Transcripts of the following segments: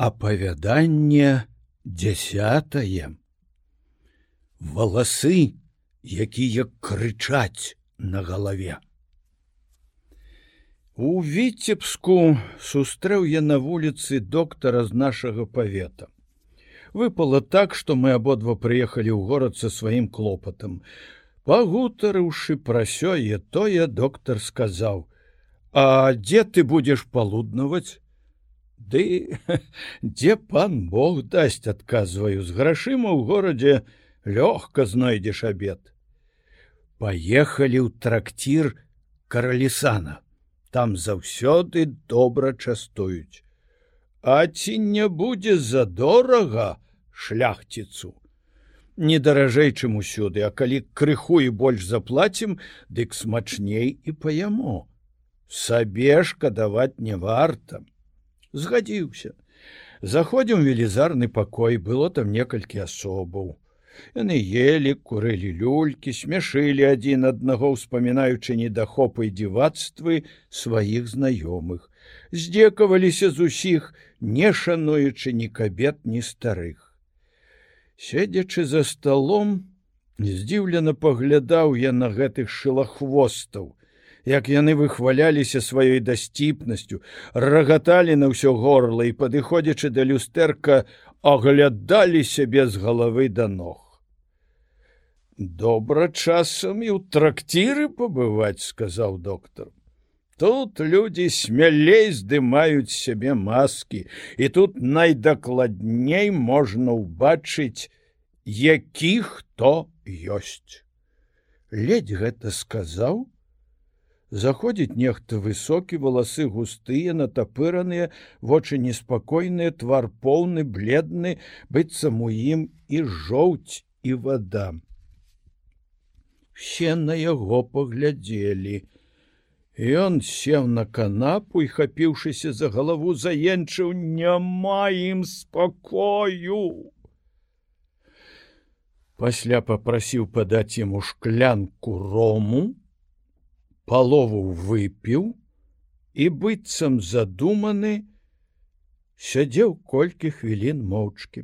апавяданне дзясятае. Валасы якія крычаць на галаве. У віцебску сустрэў я на вуліцы доктара з нашага павета. Выпало так што мы абодва прыехалі ў горад са сваім клопатам. Пагутарыўшы пра сёе тое доктар сказаў а дзе ты будзеш палуднаваць Ды дзе пан Бог дасць адказваю з грашыма ў горадзе лёгка знойдзеш абед. Паехалі ў трактир каралісана. Там заўсёды добра частуюць. А ці не будзе задорага шляхціцу. Не даражэй, чым усюды, а калі крыху і больш заплацім, дык смачней і паяму. Сабе шкадаваць не варта згадзіўся заходзім велізарны пакой было там некалькі асобаў яны ели курылі люлькі смяшылі адзін аднаго ўспамінаючы недахопы і дзівацтвы сваіх знаёмых здзекаваліся з усіх не шануючы ні кабет ні старых. Седзячы за сталом здзіўлена паглядаў я на гэтых шылахвостаў як яны выхваляліся сваёй дасціпнасцю, рагаталі на ўсё горла і падыходзячы да люстэрка, аглядалі сябе з галавы да ног. Добра часам і ў трактіры пабываць, сказаў доктор. Тут людзі смялей здымаюць сябе маскі, і тут найдакладней можна ўбачыць, які хто ёсць. Ледзь гэта сказаў, заходзіць нехта высокі валасы густыя натапыраныя вочы неспакойныя твар поўны бледны быццам у ім і жоўць і вода все на яго паглядзелі. Ён сеў на канапу і хапіўшыся за галаву заенчыў няма ім спакою! Пасля попрасіў падаць яму шклянку рому палову выпіў і быццам задуманы сядзеў колькі хвілін моўчкі.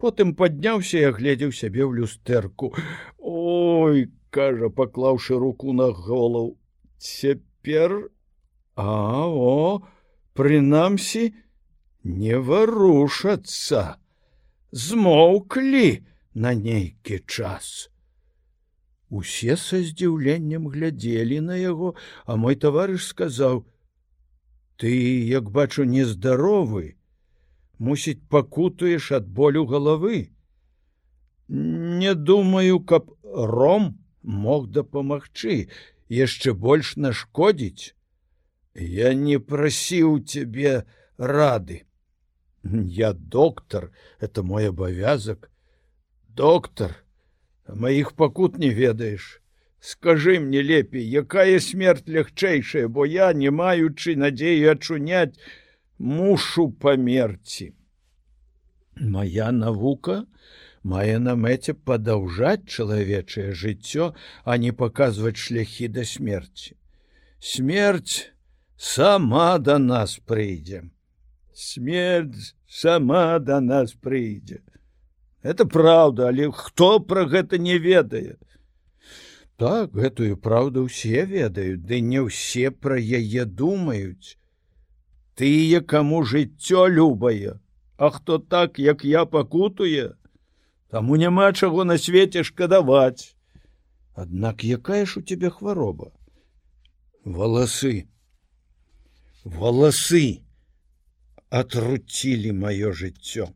Потым падняўся і агледзеў сябе ў люстэрку. Ой кажа паклаўшы руку на голову цяпер а о прынамсі не варушацца. Змоўклі на нейкі час Усе са здзіўленнем глядзелі на яго, а мой таварыш сказаў: « Ты, як бачу, нездаровы, мусіць, пакутаеш ад болю галавы. Не думаю, каб ром мог дапамагчы, яшчэ больш нашкодзіць. Я не прасіў цябе рады. Я доктар, это мой абавязак. Доктор, маіх пакут не ведаеш скажи мне лепей якая смерть лягчэйшая бо я не маючы надзею ачуняць мушу памерці. Моя навука мае на мэце падаўжаць чалавечае жыццё а не паказваць шляхі да смерти смерть сама да нас прыйдзе. Смерть сама да нас прыйдзе это правда але хто про гэта не ведае так гэтую праўду ўсе ведаюць ды не ўсе пра яе думаюць. Тыя каму жыццё любае а хто так як я пакутуе таму няма чаго на свеце шкадаваць. Аднак якая ж у тебе хвароба? Валасы. Валасы. Атруцілі маё жыццё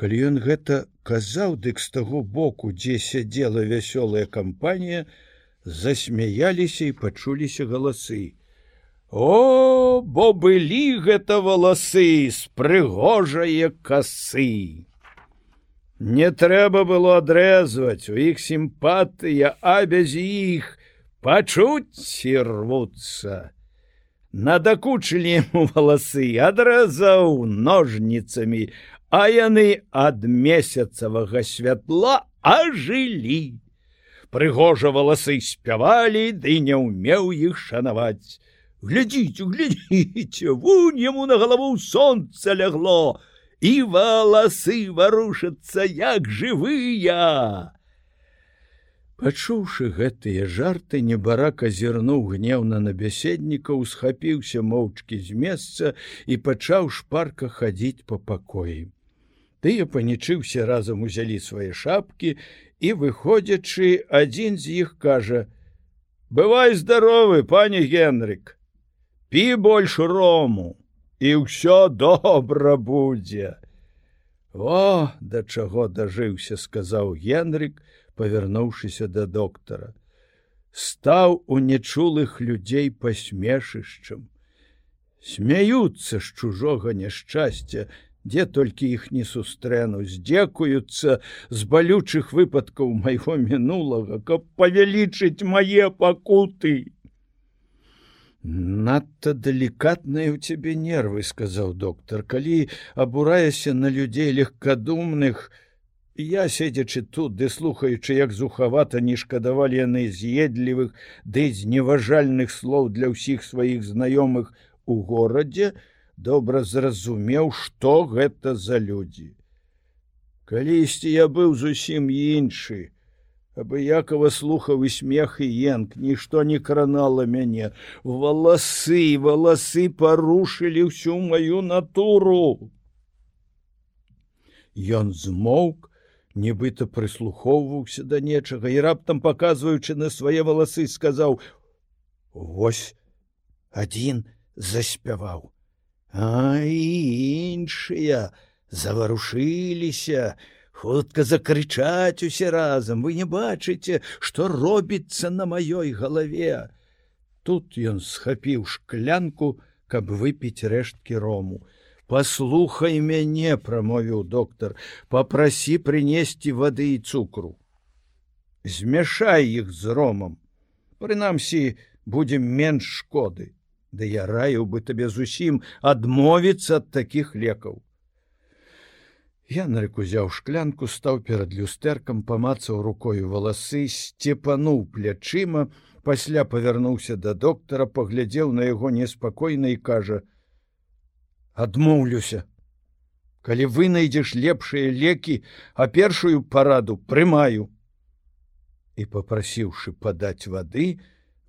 калі ён гэта казаў дык з таго боку дзе сядзела вясёлая кампанія засмяяліся і пачуліся галасы. О бо былі гэта валасы з прыгожае касы! Не трэба было адрэзваць у іх сімпатыя а без іх пачуць рвуцца. Надакучылі ему валасы адразаў ножніцамі а яны ад месяцавага святла ажылі. Прыгожа валасы спявалі, ды не ўмеў іх шанаваць. глядзіце глядзіце вунь яму на галаву сонца лягло і валасы варушацца як жывыя Пачуўшы гэтыя жарты небарак азірнуў гнеўна на бяседніка, усхапіўся моўчкі з месца і пачаў шпарка хадзіць па пакоі. Тыя панічыўся разам узялі свае шапкі і, выходзячы, адзін з іх кажа: « Бывай здаровы, пане Генрик, Пі больш рому, і ўсё добра будзе. О, да чаго дажыўся, сказаў Генрик, павярнуўшыся да доктара стаў у нечулых людзей пасмешышчам смяюцца з чужога няшчасця дзе толькі іх не сустрэну здзекуюцца з балючых выпадкаў майго мінулага каб павялічыць мае пакуты. Надта далікатныя ў цябе нервы сказаў доктар. Калі абураешся на людзей легкадумных то Я седзячы тут ды слухаючы, як зухавата не шкадавалі яны з'едлівых ды зневажальных слоў для ўсіх сваіх знаёмых у горадзе, добра зразумеў, што гэта за людзі. Калісьці я быў зусім іншы, абыякова слухаў і смех і енк, нішто не кранала мяне, валасы, валасы парушылі ўсю маю натуру. Ён змоўк, нібыта прыслухоўваўся да нечага і раптам паказваючы на свае валасы сказаў: Вось адзін заспяваў а іншыя заварушыліся хутка закрычаць усе разам. Вы не бачыце што робіцца на маёй галаве? Тут ён схапіў шклянку каб выпіць рэшткі рому. Послухай мяне прамовіў доктор попроси принесці вады і цукру. Змяшай іх з ромам. Прынамсі будем менш шкоды да я раю бы табе зусім адмовіцца ад таких лекаў Янрык узяў шклянку стаў перад люстэркам памацаў рукою валасы сцепануў плячыма пасля павярнуўся да доктара паглядзеў на яго неспакойна і кажа адмоўлюся калі вы найдзеш лепшыя лекі а першую параду прымаю і попрасіўшы падаць вады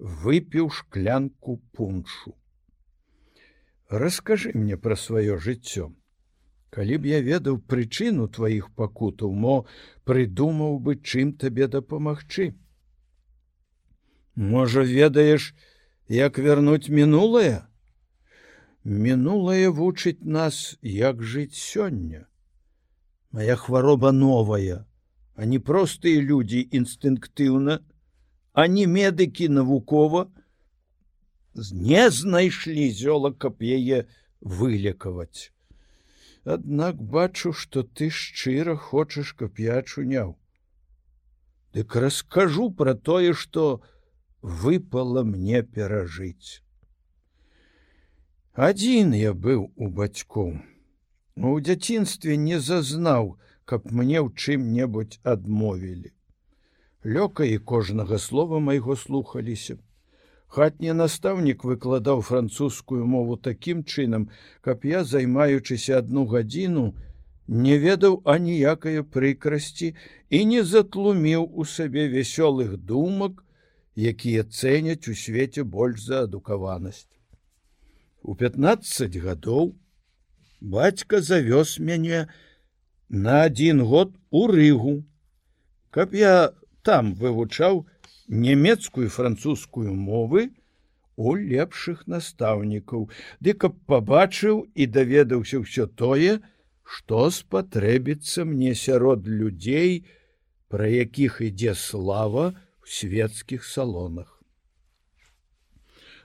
выпіў шклянку пуншу. Расскажы мне пра сваё жыццё калі б я ведаў прычыну тваіх пакутаў мо прыдумаў бы чым табе дапамагчы можа ведаеш як вярнуць мінулае мінулае вучыць нас як жыць сёння. Моя хвароба новая а не простыя людзі інстынктыўна ані медыкі навукова не знайшлі зёла каб яе вылекаваць Аднак бачу што ты шчыра хочаш каб я чуняў дык раскажу пра тое што выпала мне перажыць Адзін я быў у бацькоў. У дзяцінстве не зазнаў, каб мне ў чым-небудзь адмовілі. Лёка і кожнага слова майго слухаліся. Хатні настаўнік выкладаў французскую мову такім чынам, каб я, займаючыся адну гадзіну, не ведаў аніякае прыкрасці і не затлуміў у сабе вясёлых думак, якія цэняць у свеце больш за адукаванасць. У 15 гадоў бацька завёз мяне на один год у рыгу, каб я там вывучаў нямецкую французскую мовы у лепшых настаўнікаў, ды каб пабачыў і даведаўся ўсё тое, што спатрэбіцца мне сярод людзей, пра якіх ідзе слава ў свецкіх салонах.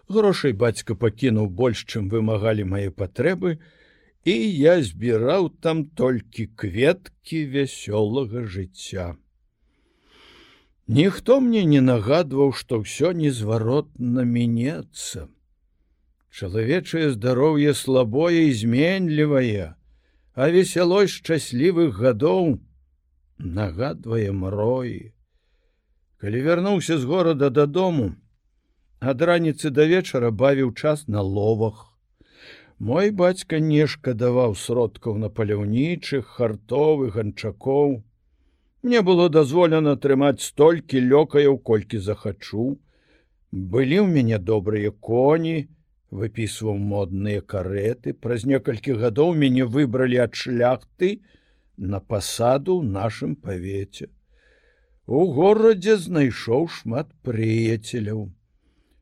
Грошай бацька пакінуў больш, чым вымагалі мае патрэбы, і я збіраў там толькі кветкі вясёлага жыцця. Ніхто мне не нагадваў, што ўсё незваротна мінецца. Чалавечае здароўе слабое і зменлівае, а весялой шчаслівых гадоў нагадвае мроі. Калі вярнуўся з горада дадому, ад раніцы да вечара бавіў час на ловах. Мой бацька не шкадаваў сродкаў на паляўнічых, хартовых ганчакоў. Мне было дазволена трымаць столькі лёкаяў, колькі захачу. Былі ў мяне добрыя коні, выпісваў модныя кареты. Праз некалькі гадоў мяне выбралі ад шляхты на пасаду ў нашым павеце. У горадзе знайшоў шмат прыяцеляў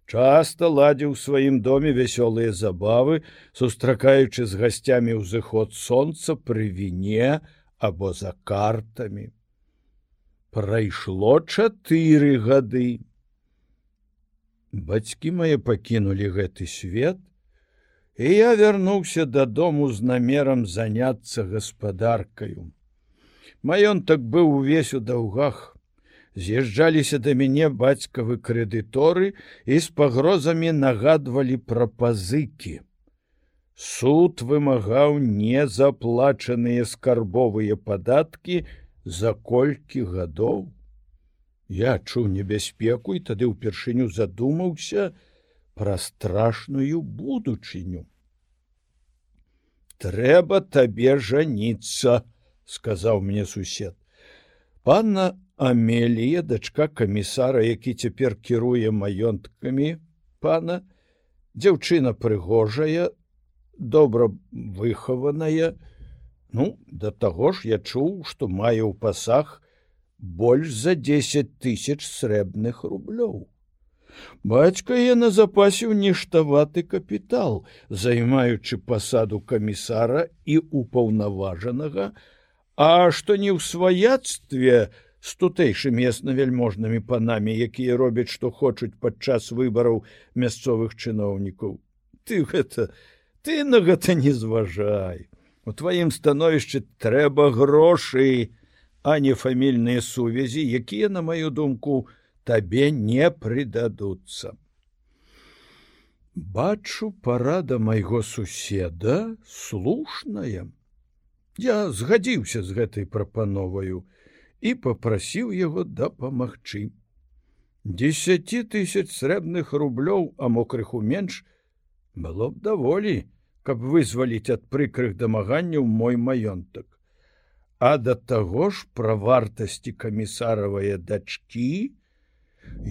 часто ладзіў сваім доме вясёлыя забавы, сустракаючы з гасцямі ўзыход сонца пры віне або за картамі. Прайшло чатыры гады. Бацькі мае пакінулі гэты свет, і я вярнуўся дадому з намерам заняцца гаспадаркаю. Маёнтак быў увесь у даўгах, з'язджаліся да мяне бацькавы крэдыторы і з пагрозамі нагадвалі пра пазыкі. Суд вымагаў незаплачаныя скарбовыя падаткі за колькі гадоў. Я чуў небяспеку і тады ўпершыню задумаўся пра страшную будучыню. Трэба табе жаніцца, сказаў мне сусед. Панна Амелія, дачка камісара, які цяпер кіруе маёнткамі пана, дзяўчына прыгожая, добра выхаваная. Ну, да таго ж я чуў, што мае ў пасах больш за 10 тысяч срэбных рублёў. Бацька я на запасіў ніштаваты капітал, займаючы пасаду камісара і упаўнаважанага, а што не ў сваяцтве, з тутэйшымі яснавяльможнымі панамі, якія робяць, што хочуць падчас выбараў мясцовых чыноўнікаў. Ты гэта ты на гэта не зважай. У тваім становішчы трэба грошы, а не фамільныя сувязі, якія, на маю думку, табе не прыдадуцца. Бачу парада майго суседа слушная. Я згадзіўся з гэтай прапановаю, і попрасіў яго дапамагчы. Десяці тысяч срэбных рублёў, а мокрых у менш было б даволі, каб вызваліць ад прыкрых дамаганняў мой маёнтак. А да таго ж пра вартасці камісаравыя дачкі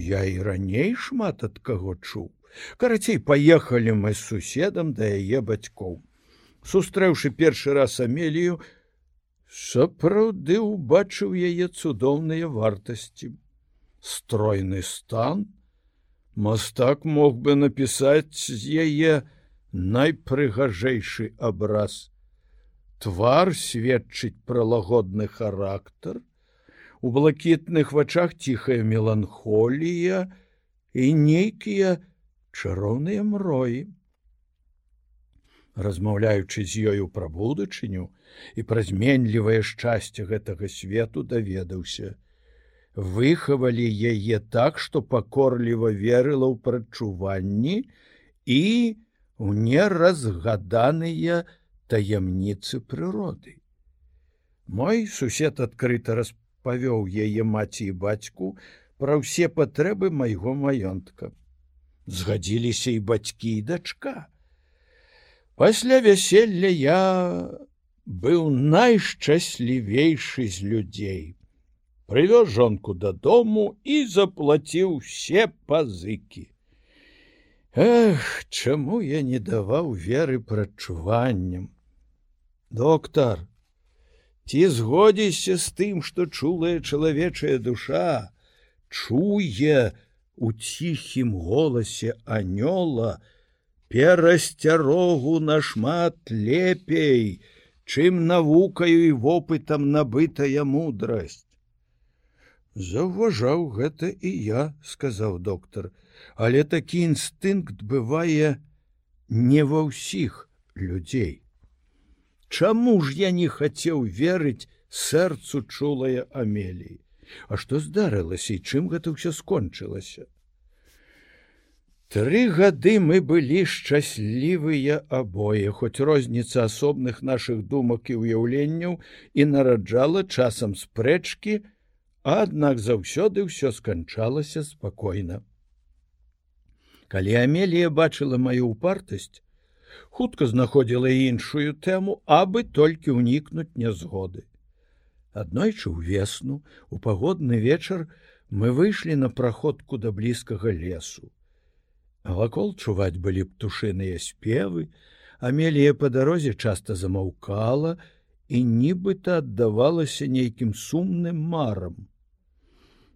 я і раней шмат ад каго чуў. Карацей паехалі мы з суседам да яе бацькоў. Сустрэўшы першы раз амелію, сапраўды убачыў яе цудоўныя вартасці стройны стан мастак мог бы напісаць з яе найпрыгажэйшы абраз твар сведчыць пра лагодны характар у блакітных вачах ціхая меланхолія і нейкія чароўныя мроі размаўляючы з ёю пра будучыню і пра зменлівае шчасце гэтага свету даведаўся. Выхавалі яе так, што пакорліва верыла ў прачуванні і у неразгаданыя таямніцы прыроды. Мой сусед адкрыта распавёў яе маці і бацьку пра ўсе патрэбы майго маёнтка. Згадзіліся і бацькі і дачка. Пасля вяселля я быў найшчаслівейшы з людзей. Прывёз жонку дадому і заплаціў все пазыкі. Эх, чаму я не даваў веры прачуванням. Доктар, ці згодзіся з тым, што чулая чалавечая душа, чуе у ціхім голасе анёла, перасцярогу нашмат лепей, чым навукаю і вопытам набытая мудрасць. Заўважаў гэта і я, сказаў доктар, але такі інстынкт бывае не ва ўсіх людзей. Чаму ж я не хацеў верыць сэрцу чулая амеліі, А што здарылася і чым гэта ўсё скончылася? Тры гады мы былі шчаслівыя абое, хоць розніца асобных нашых думак і ўяўленняў і нараджала часам спрэчкі, аднак заўсёды ўсё сканчалася спакойна. Калі Амелія бачыла маю упартасць, хутка знаходзіла іншую тэму, абы толькі ўнікнуць нязгоды. Аднойчы ўвесну у пагодны вечар мы выйшлі на праходку да блізкага лесу. Вакол чуваць былі птушыныя спевы, Амелія па дарозе часта замаўкала і нібыта аддавалася нейкім сумным марам.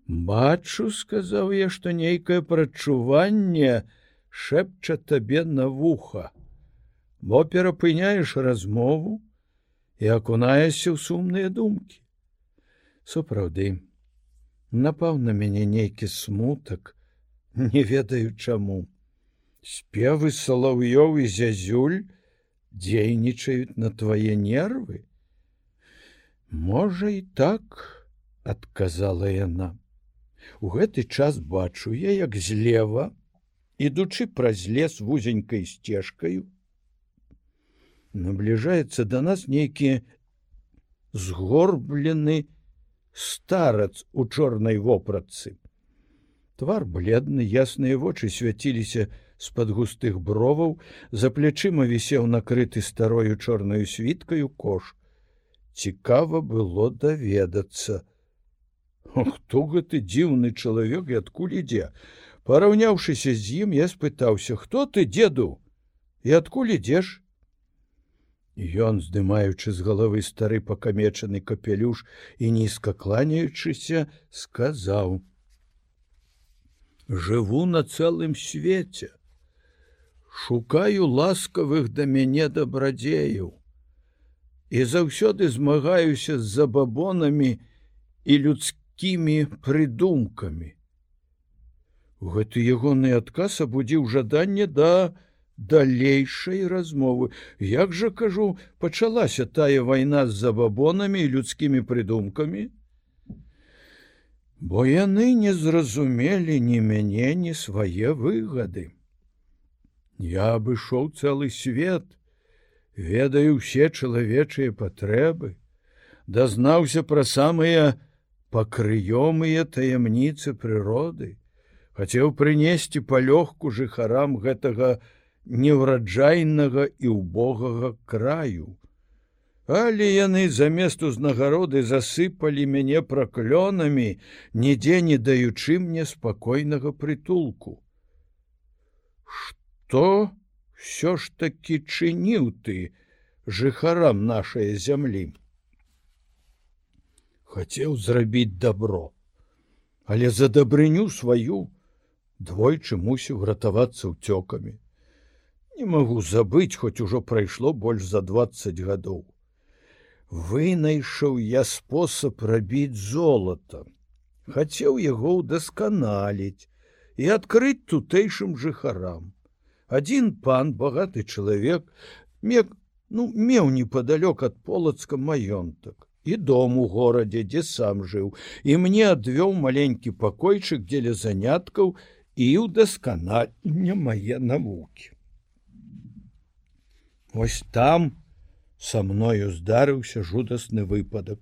Бачу, сказаў я, што нейкае прачуванне шэпча табе на вуха, бо перапыняеш размову і акунаешся ў сумныя думкі. Сапраўды напаў на мяне нейкі смутак не ведаю чаму. Спевы салаўёў і зязюль дзейнічаюць на твае нервы. Можа і так адказала яна у гэты час бачу я як злева ідучы праз лес вузенькай сцежкаю набліжаецца да нас нейкі згорблены старац у чорнай вопратцы. Твар бледны, ясныя вочы свяціліся з-пад густых броваў, за плячыма вісеў накрыты старою чорнаю світкаю кош. Цікава было даведацца. Хто гэты дзіўны чалавек і адкуль ідзе? Параўняўшыся з ім, я спытаўся: « Хто ты деду? І адкуль ідзеш? Ён, здымаючы з галавы стары пакамечаны капелюш і нізка кланяючыся, сказаў: « Жыву на цэлым свеце, шукаю ласкавых да мяне дабрадзеяў і заўсёды змагаюся з забабонамі і людскімі прыдумкамі. Гэты ягоны адказ абудзіў жаданне да далейшай размовы. Як жа кажу пачалася тая вайна з забабонамі і людскімі прыдумкамі? Бо яны не зразумелі ні мяне ні свае выгады. Я абышоў цэлы свет ведаю ўсе чалавечыя патрэбы дазнаўся пра самыя пакрыёмыя таямніцы прыроды хацеў прынесці палёгку жыхарам гэтага неўраджайнага і убогага краю. Але яны замест узнагароды засыпалі мяне праклёнамі, нідзе не даючы мне спакойнага прытулку. Што ўсё ж такі чыніў ты жыхарам нашай зямлі. Хацеў зрабіць добро, але за дабрыню сваю двойчы мусіў ратавацца ўцёкамі не магу забыць хоць ужо прайшло больш за 20 гадоў. Вынайшаў я спосаб рабіць золата. Хацеў яго ўдасканаліць і адкрыць тутэйшым жыхарам. Один пан багаты чалавек мег ну меў непоалёк ад полацка маёнтак і дом у горадзе дзе сам жыў і мне адвёў маленькі пакойчык дзеля заняткаў і ўдасканальня мае навукі Вось там са мною здарыўся жудасны выпадак.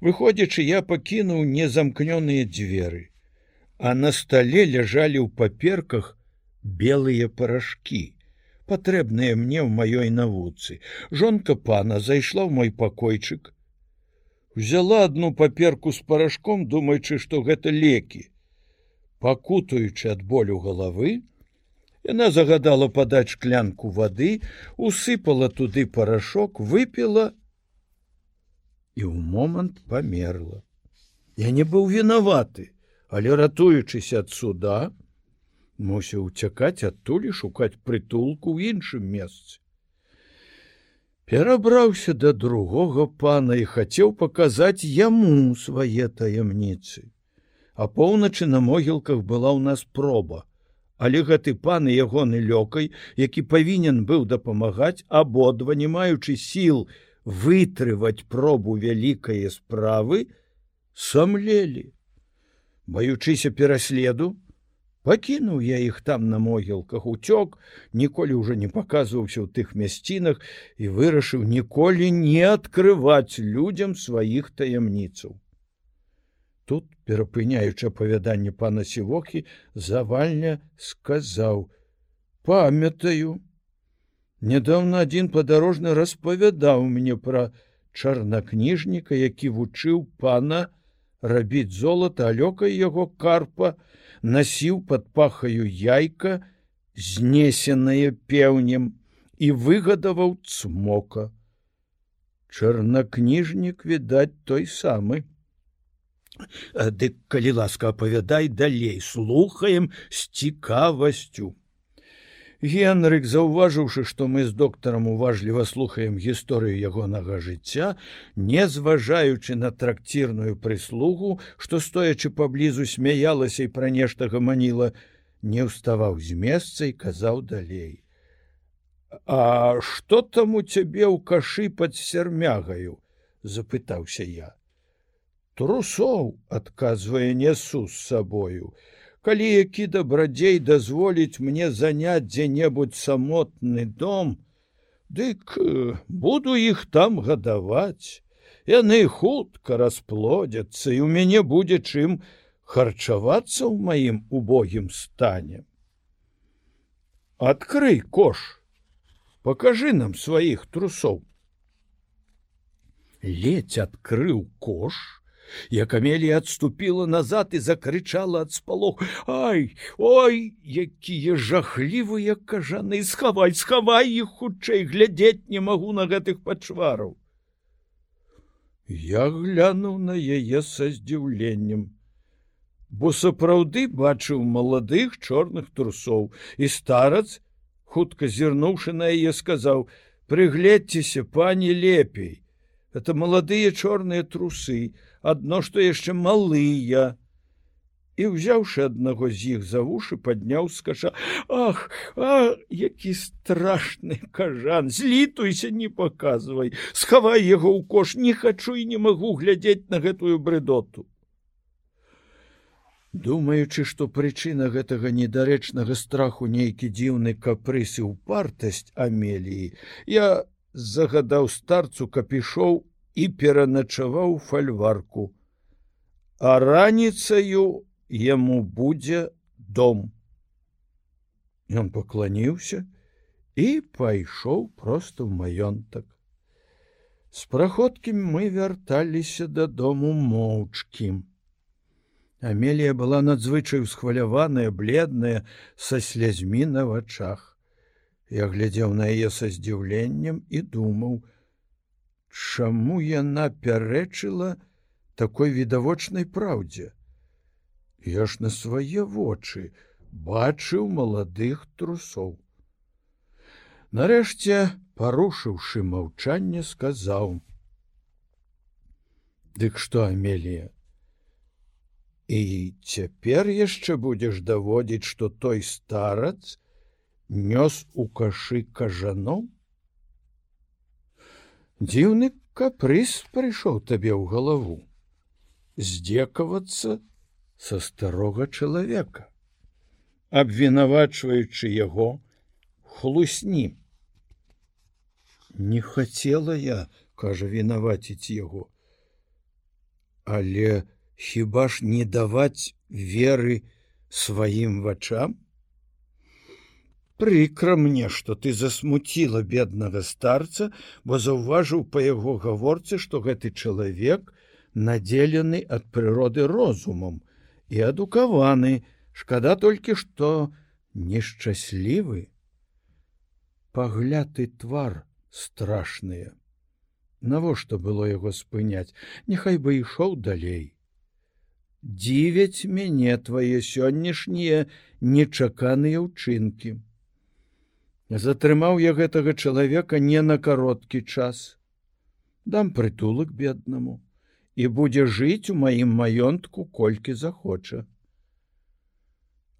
Выходзячы, я пакінуў незамкнёныя дзверы, а на стале ляжалі ў паперках белыя парашкі, патрэбныя мне ў маёй навуцы. Жонка пана зайшла ў мой пакойчык, взяла одну паперку з парашком, думаючы, што гэта лекі. Пакутаючы ад болю галавы, Яна загадала падаць шклянку вады, усыпала туды парашок, выпіла і ў момант памерла. Я не быў вінаваты, але ратуючыся ад суда, мусіў уцякаць адтуль шукаць прытулку ў іншым месцы. Перабраўся да другога пана і хацеў паказаць яму свае таямніцы. А поўначы на могілках была ў нас проба але гэты пан і ягоны лёкай які павінен быў дапамагаць абодва не маючы сіл вытрываць пробу вялікае справы самлелі баючыся пераследу пакінуў я іх там на могілках уцёк ніколі ўжо не паказваўся ў тых мясцінах і вырашыў ніколі не адкрываць людзям сваіх таямніцаў Тут, перапыняючы апавяданне пана сівокі, завальня сказаў: « Памятаю. Нядаўна адзін падарожны распавядаў мне пра чарнакніжніка, які вучыў пана рабіць золата, алёкай яго карпа, насіў пад пахаю яйка, знесенае пеўнем і выгадаваў цмока. Чарнакніжнік відаць той самы. Дык калі ласка апавядай далей, слухаем з цікавасцю. Генрык, заўважыўшы, што мы з доктарам уважліва слухаем гісторыю ягонага жыцця, не зважаючы на тракцірную прыслугу, што стоячы паблізу смяялася і пра нешта гаманіла, не ўставаў з месца і казаў далей: « А што там у цябе ў кашы пад сярмягаю? — запытаўся я. Трусоў, адказвае несу з сабою калі які дабрадзей дазволіць мне заняць дзе-небудзь самотны дом, дык э, буду іх там гадаваць. Яны хутка расплодзяцца і у мяне будзе чым харчавацца ў маім убогім стане. Адкрый кош, Пакажы нам сваіх трусоў. Ледзь адкрыў кош, як амелія адступіла назад і закрычала ад спалох ай ой якія жахлівыя кажаны! Схавай схавай іх хутчэй! Глядзець не магу на гэтых пачвараў! Я глянуў на яе са здзіўленнем. Бо сапраўды бачыў маладых чорных трусоў. І старац хутка зірнуўшы на яе сказаў прыгледзьцеся пані лепей это маладыя чорныя трусы адно што яшчэ малыя. І ўзяўшы аднаго з іх за вушы падняў скаша ах а які страшны кажан! Злітуйся не паказвай! Схавай яго ў кош! Не хачу і не магу глядзець на гэтую брыдоту думаючы што прычына гэтага недарэчнага страху нейкі дзіўны капрысы ў партасць амеліі я загадаў старцу капішоў і пераначаваў фальварку. А раніцаю яму будзе дом. Ён пакланіўся і пайшоў проста ў маёнтак. З праходкі мы вярталіся дадому моўчкі. Амелія была надзвычай усхваляваная, бледная, са слязьмі на вачах. Я глядзеў на яе са здзіўленнем і думаў, чаму яна пярэчыла такой відавочнай праўдзе. Я ж на свае вочы бачыў маладых трусоў. Нарэшце, парушыўшы маўчанне, сказаў: « Дык што Амелія? І цяпер яшчэ будзеш даводзіць, што той старац нёс у кашы кажаном? Дзіўны капрыз прыйшоў табе ў галаву. Здзекавацца са старога чалавека. Абвінавачваючы яго хлусні. Не хацела я кажа вінаваціць яго. Але хіба ж не даваць веры сваім вачам Прыкра мне, што ты засмуціла беднага старца, бо заўважыў па яго гаворцы, што гэты чалавек надзелены ад прыроды розумам і адукаваны, шкада толькі што нешчаслівы. Пагляты твар страшныя. Навошта было яго спыняць, Няхай бы ішоў далей. Дзівяць мяне твае сённяшнія нечаканыя ўчынкі. Затрымаў я гэтага чалавека не на кароткі час. Дам прытулак беднаму і будзе жыць у маім маёнтку колькі захоча.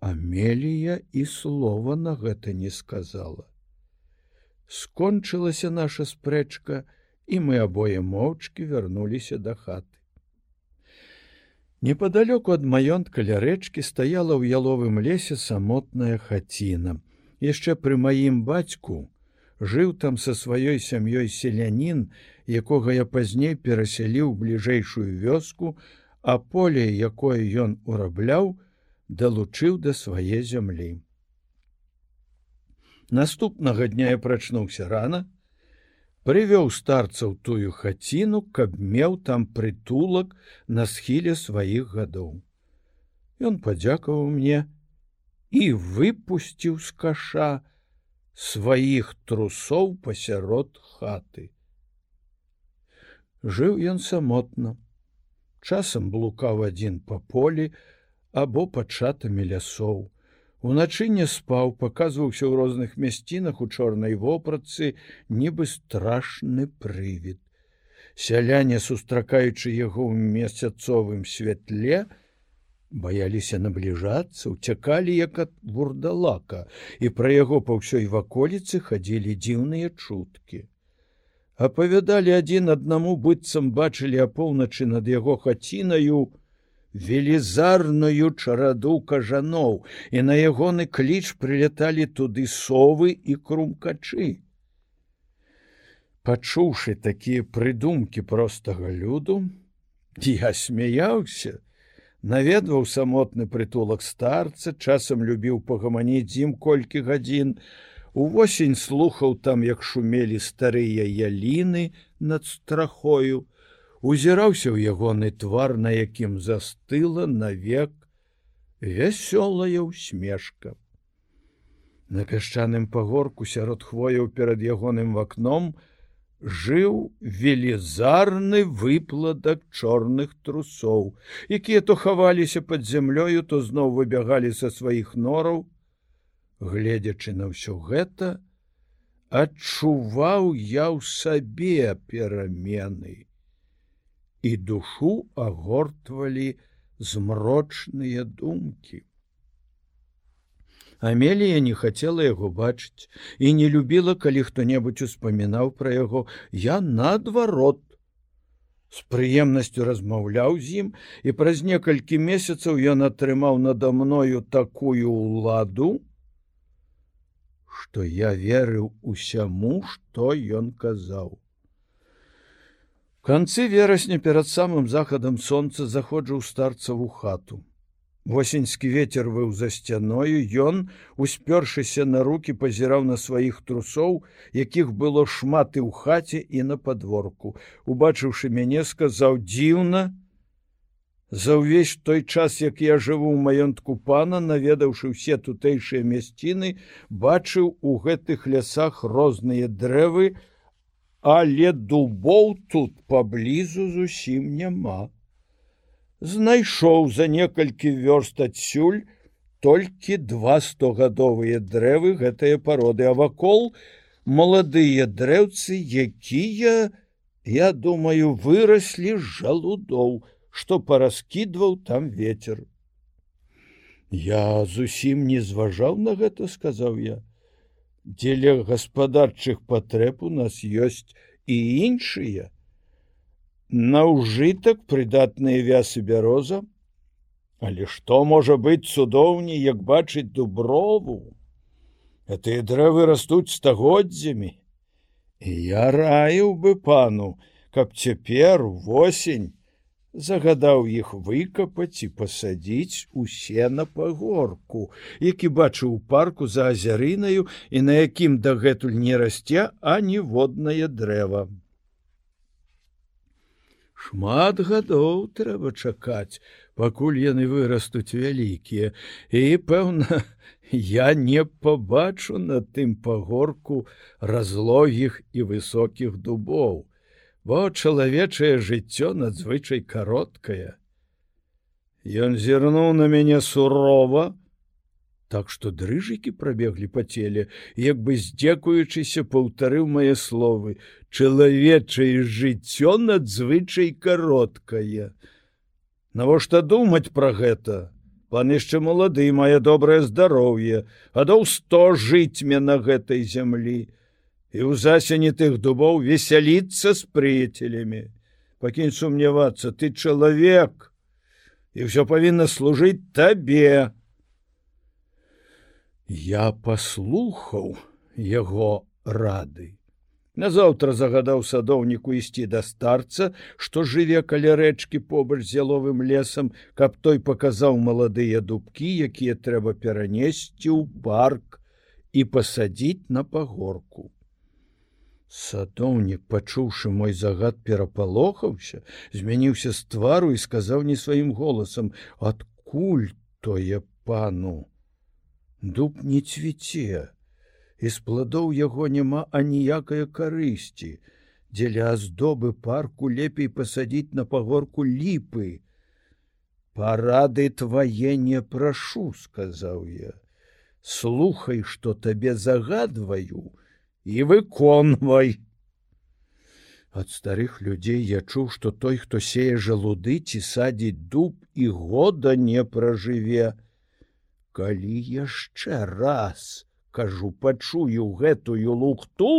Амелія і слова на гэта не сказала. Скончылася наша спрэчка, і мы абое моўчкі вярнуліся да хаты. Непадалёку ад маёнтка ля рэчкі стаяла ў яловым лесе самотная хаціна яшчэ пры маім бацьку жыў там са сваёй сям'ёй селянін, якога я пазней перасяліў бліжэйшую вёску, а поле, якое ён урабляў, далучыў да свае зямлі. Наступнага дня я прачнуўся рана, прывёў старцаў тую хаціну, каб меў там прытулак на схіле сваіх гадоў. Ён падзякаваў мне і выпусціў з каша сваіх трусоў пасярод хаты. Жыў ён самотна, часам блукаў адзін па полі або пачатамі лясоў. Уначы не спаў, паказваўся ў розных мясцінах у чорнай вопратцы, нібы страшны прывід. Сяляне, сустракаючы яго ў месяцовым святле, баяліся набліжацца, уцякалі як ад бурдалака, і пра яго па ўсёй ваколіцы хадзілі дзіўныя чуткі. Апавядалі адзін аднаму быццам бачылі апоўначы над яго хацінаю, велізарную чараду кажаноў і на ягоны кліч прылеталі туды совы і крумкачы. Пачуўшы такія прыдумкі простага люду, я смяяўся, наведваў самотны прытулак старца, часам любіў пагаманіць ім колькі гадзін. Увосень слухаў там, як шумелі старыя яліны над страхою, узіраўся ў ягоны твар, на якім застыла навек вясёлая усмешка. На пясчаным пагорку сярод хвояў перад ягоным вакном жыў велізарны выпладак чорных трусоў, якія то хаваліся под зямлёю, то зноў выбягалі са сваіх нораў. Гледзячы на ўсё гэта, адчуваў я ў сабе перамены і душу агортвалі змрочныя думкі. Амелія не хацела яго бачыць і не любіла, калі хто-небудзь успамінаў пра яго, я наадварот. З прыемнасцю размаўляў з ім і праз некалькі месяцаў ён атрымаў надо мною такую ўладу, што я верыў усяму, што ён казаў канцы верасня перад самым захадам сонца заходжаў старцаву хату. Восеньскі ветер быў за сцяною, ён, успёршыся на руки, пазіраў на сваіх трусоў, якіх было шмат і ў хаце і на подворку. Убачыўшы мяне, сказаў дзіўна: За ўвесь той час, як я жыву ў маёнтку пана, наведаўшы ўсе тутэйшыя мясціны, бачыў у гэтых лясах розныя дрэвы, але дубоў тут паблізу зусім няма. Знайшоў за некалькі вёрст адсюль толькі два стогадовыя дрэвы гэтыя пароды, а вакол маладыя дрэўцы, якія, я думаю, выраслі жалудоў, што параскідваў там ветер. Я зусім не зважаў на гэта, сказаў я дзеля гаспадарчых патрэб у нас ёсць і іншыя. На ўжытак прыдатныя вясы бяроза, Але што можа быць цудоўней, як бачыць дуброву? Гэтыя дрэвы растуць стагоддзямі. І я раіў бы пану, каб цяпер восень загадаў іх выкапаць і пасадзіць усе на пагорку, які бачыў у парку за азярынаю і на якім дагэтуль не расце аніводнае дрэва. Шмат гадоў трэба чакаць, пакуль яны вырастуць вялікія, і, пэўна, я не пабачу на тым пагорку разлогіх і высокіх дубоў бо чалавечае жыццё надзвычай кароткае. Ён зірнуў на мяне сурова, так што дрыжыкі прабеглі па целе, як бы здзекуючыся паўтарыў мае словы: чалавечае жыццё надзвычай кароткае. Навошта думаць пра гэта? Пан яшчэ малады, мае добрае здароўе, адоў сто жыць мне на гэтай зямлі і ў засені тых дубоў весяліцца з прыяцелямі. Пакінь сумнявацца, ты чалавек і ўсё павінна служыць табе. Я паслухаў яго рады Назаўтра загадаў садоўніку ісці да старца, што жыве каля рэчкі побач з яловым лесам, каб той паказаў маладыя дубкі, якія трэба перанесці ў парк і пасадзіць на пагорку. Садоўнік, пачуўшы мой загад перапалохаўся, змяніўся з твару і сказаў не сваім голасам: « Адкуль тое пану? Дуб не цвіце і з пладоў яго няма аніякай карысці. Дзеля аздобы парку лепей пасадзіць на пагорку ліпы. Парады твае не прашу, сказаў я. Слухай, што табе загадваю і выконвай. Ад старых людзей я чуў, што той, хто сее жалуды ці садзіць дуб і года не пражыве. Калі яшчэ раз, кажу пачую гэтую лухту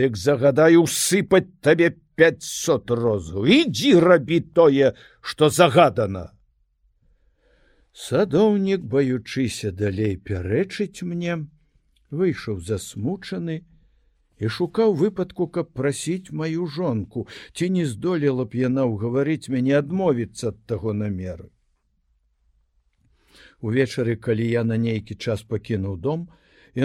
дык загадаю сыпаць табе 500 розу ідзі рабі тое что загадана. Садоўнік баючыся далей пярэчыць мне выйшаў засмучаны і шукаў выпадку каб прасіць маю жонку. Ці не здолела б яна ўгаварыць мяне адмовіцца ад таго намеры Увечары, калі я на нейкі час пакінуў дом,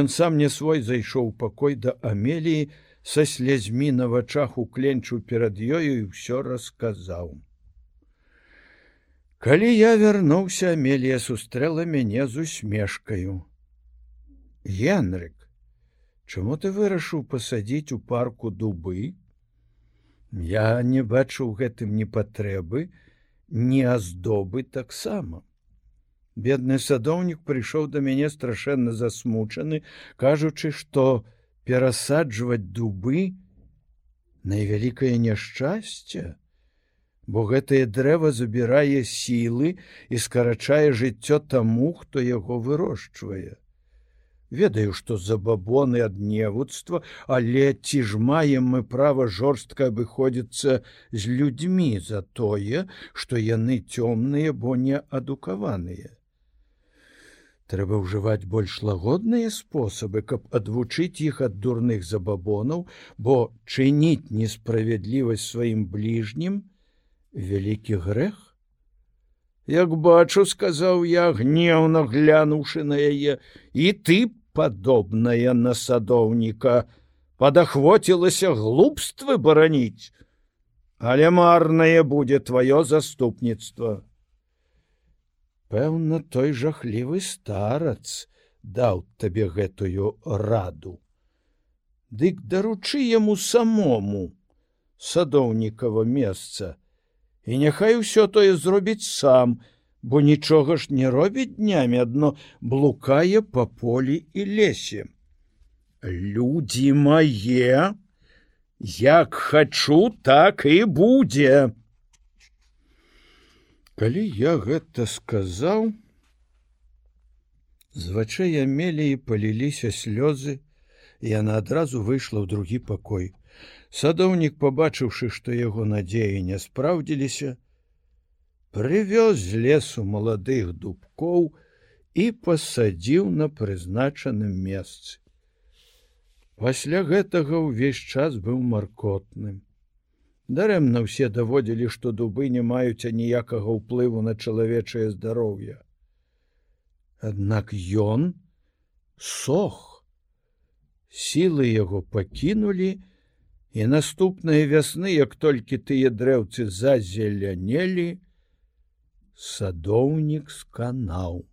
ён сам не свой зайшоў пакой да Амеліі, са слязьмі на вачах укленчу перад ёю і ўсё расказаў. Калі я вярнуўся, Амелія сустрэла мяне з усмешкаю. Генрык, чаму ты вырашыў пасадзіць у парку дубы? Я не бачыў гэтым ні патрэбы, ні аздобы таксама бедны садоўнік прыйшоў да мяне страшэнна засмучаны кажучы што перасаджваць дубы найвялікае няшчасце бо гэтае дрэва забірае сілы і скарачае жыццё таму хто яго вырошчвае. Ведаю што забабоны ад невуцтва але ці ж маем мы права жорстка абыходзіцца з людзьмі за тое што яны цёмныя бо не адукаваныя трэба ўжываць больш лагодныя спосабы каб адвучыць іх ад дурных забабонаў бо чыніць несправядлівасць сваім бліжнім вялікі грэх. Як бачу сказаў я гневна глянуўшы на яе і ты падобная на садоўніка падахвоцілася глупствы бараніць. Але марнае будзе твоё заступніцтва Пэўна, той жахлівы старац даў табе гэтую раду. Дык даручы яму самому садоўнікава месца, і няхай усё тое зробіць сам, бо нічога ж не робіць днямі адно блукае па полі і лесе. Людзі мае, як хачу, так і будзе. Калі я гэта сказаў, з вачэй амеліі паліліся слёзы, і яна адразу выйшла ў другі пакой. Садоўнік, пабачыўшы, што яго надзеі не спраўдзіліся, прывёз з лесу маладых дубкоў і пасадзіў на прызначаным месцы. Пасля гэтага ўвесь час быў маркотным. Дарэмна ўсе даводзілі, што дубы не маюць аніякага ўплыву на чалавечае здароўе. Аднак ён сох. Сілы яго пакінулі, і наступныя вясны, як толькі тыя дрэўцы зазелянелі, садоўнік сканаў.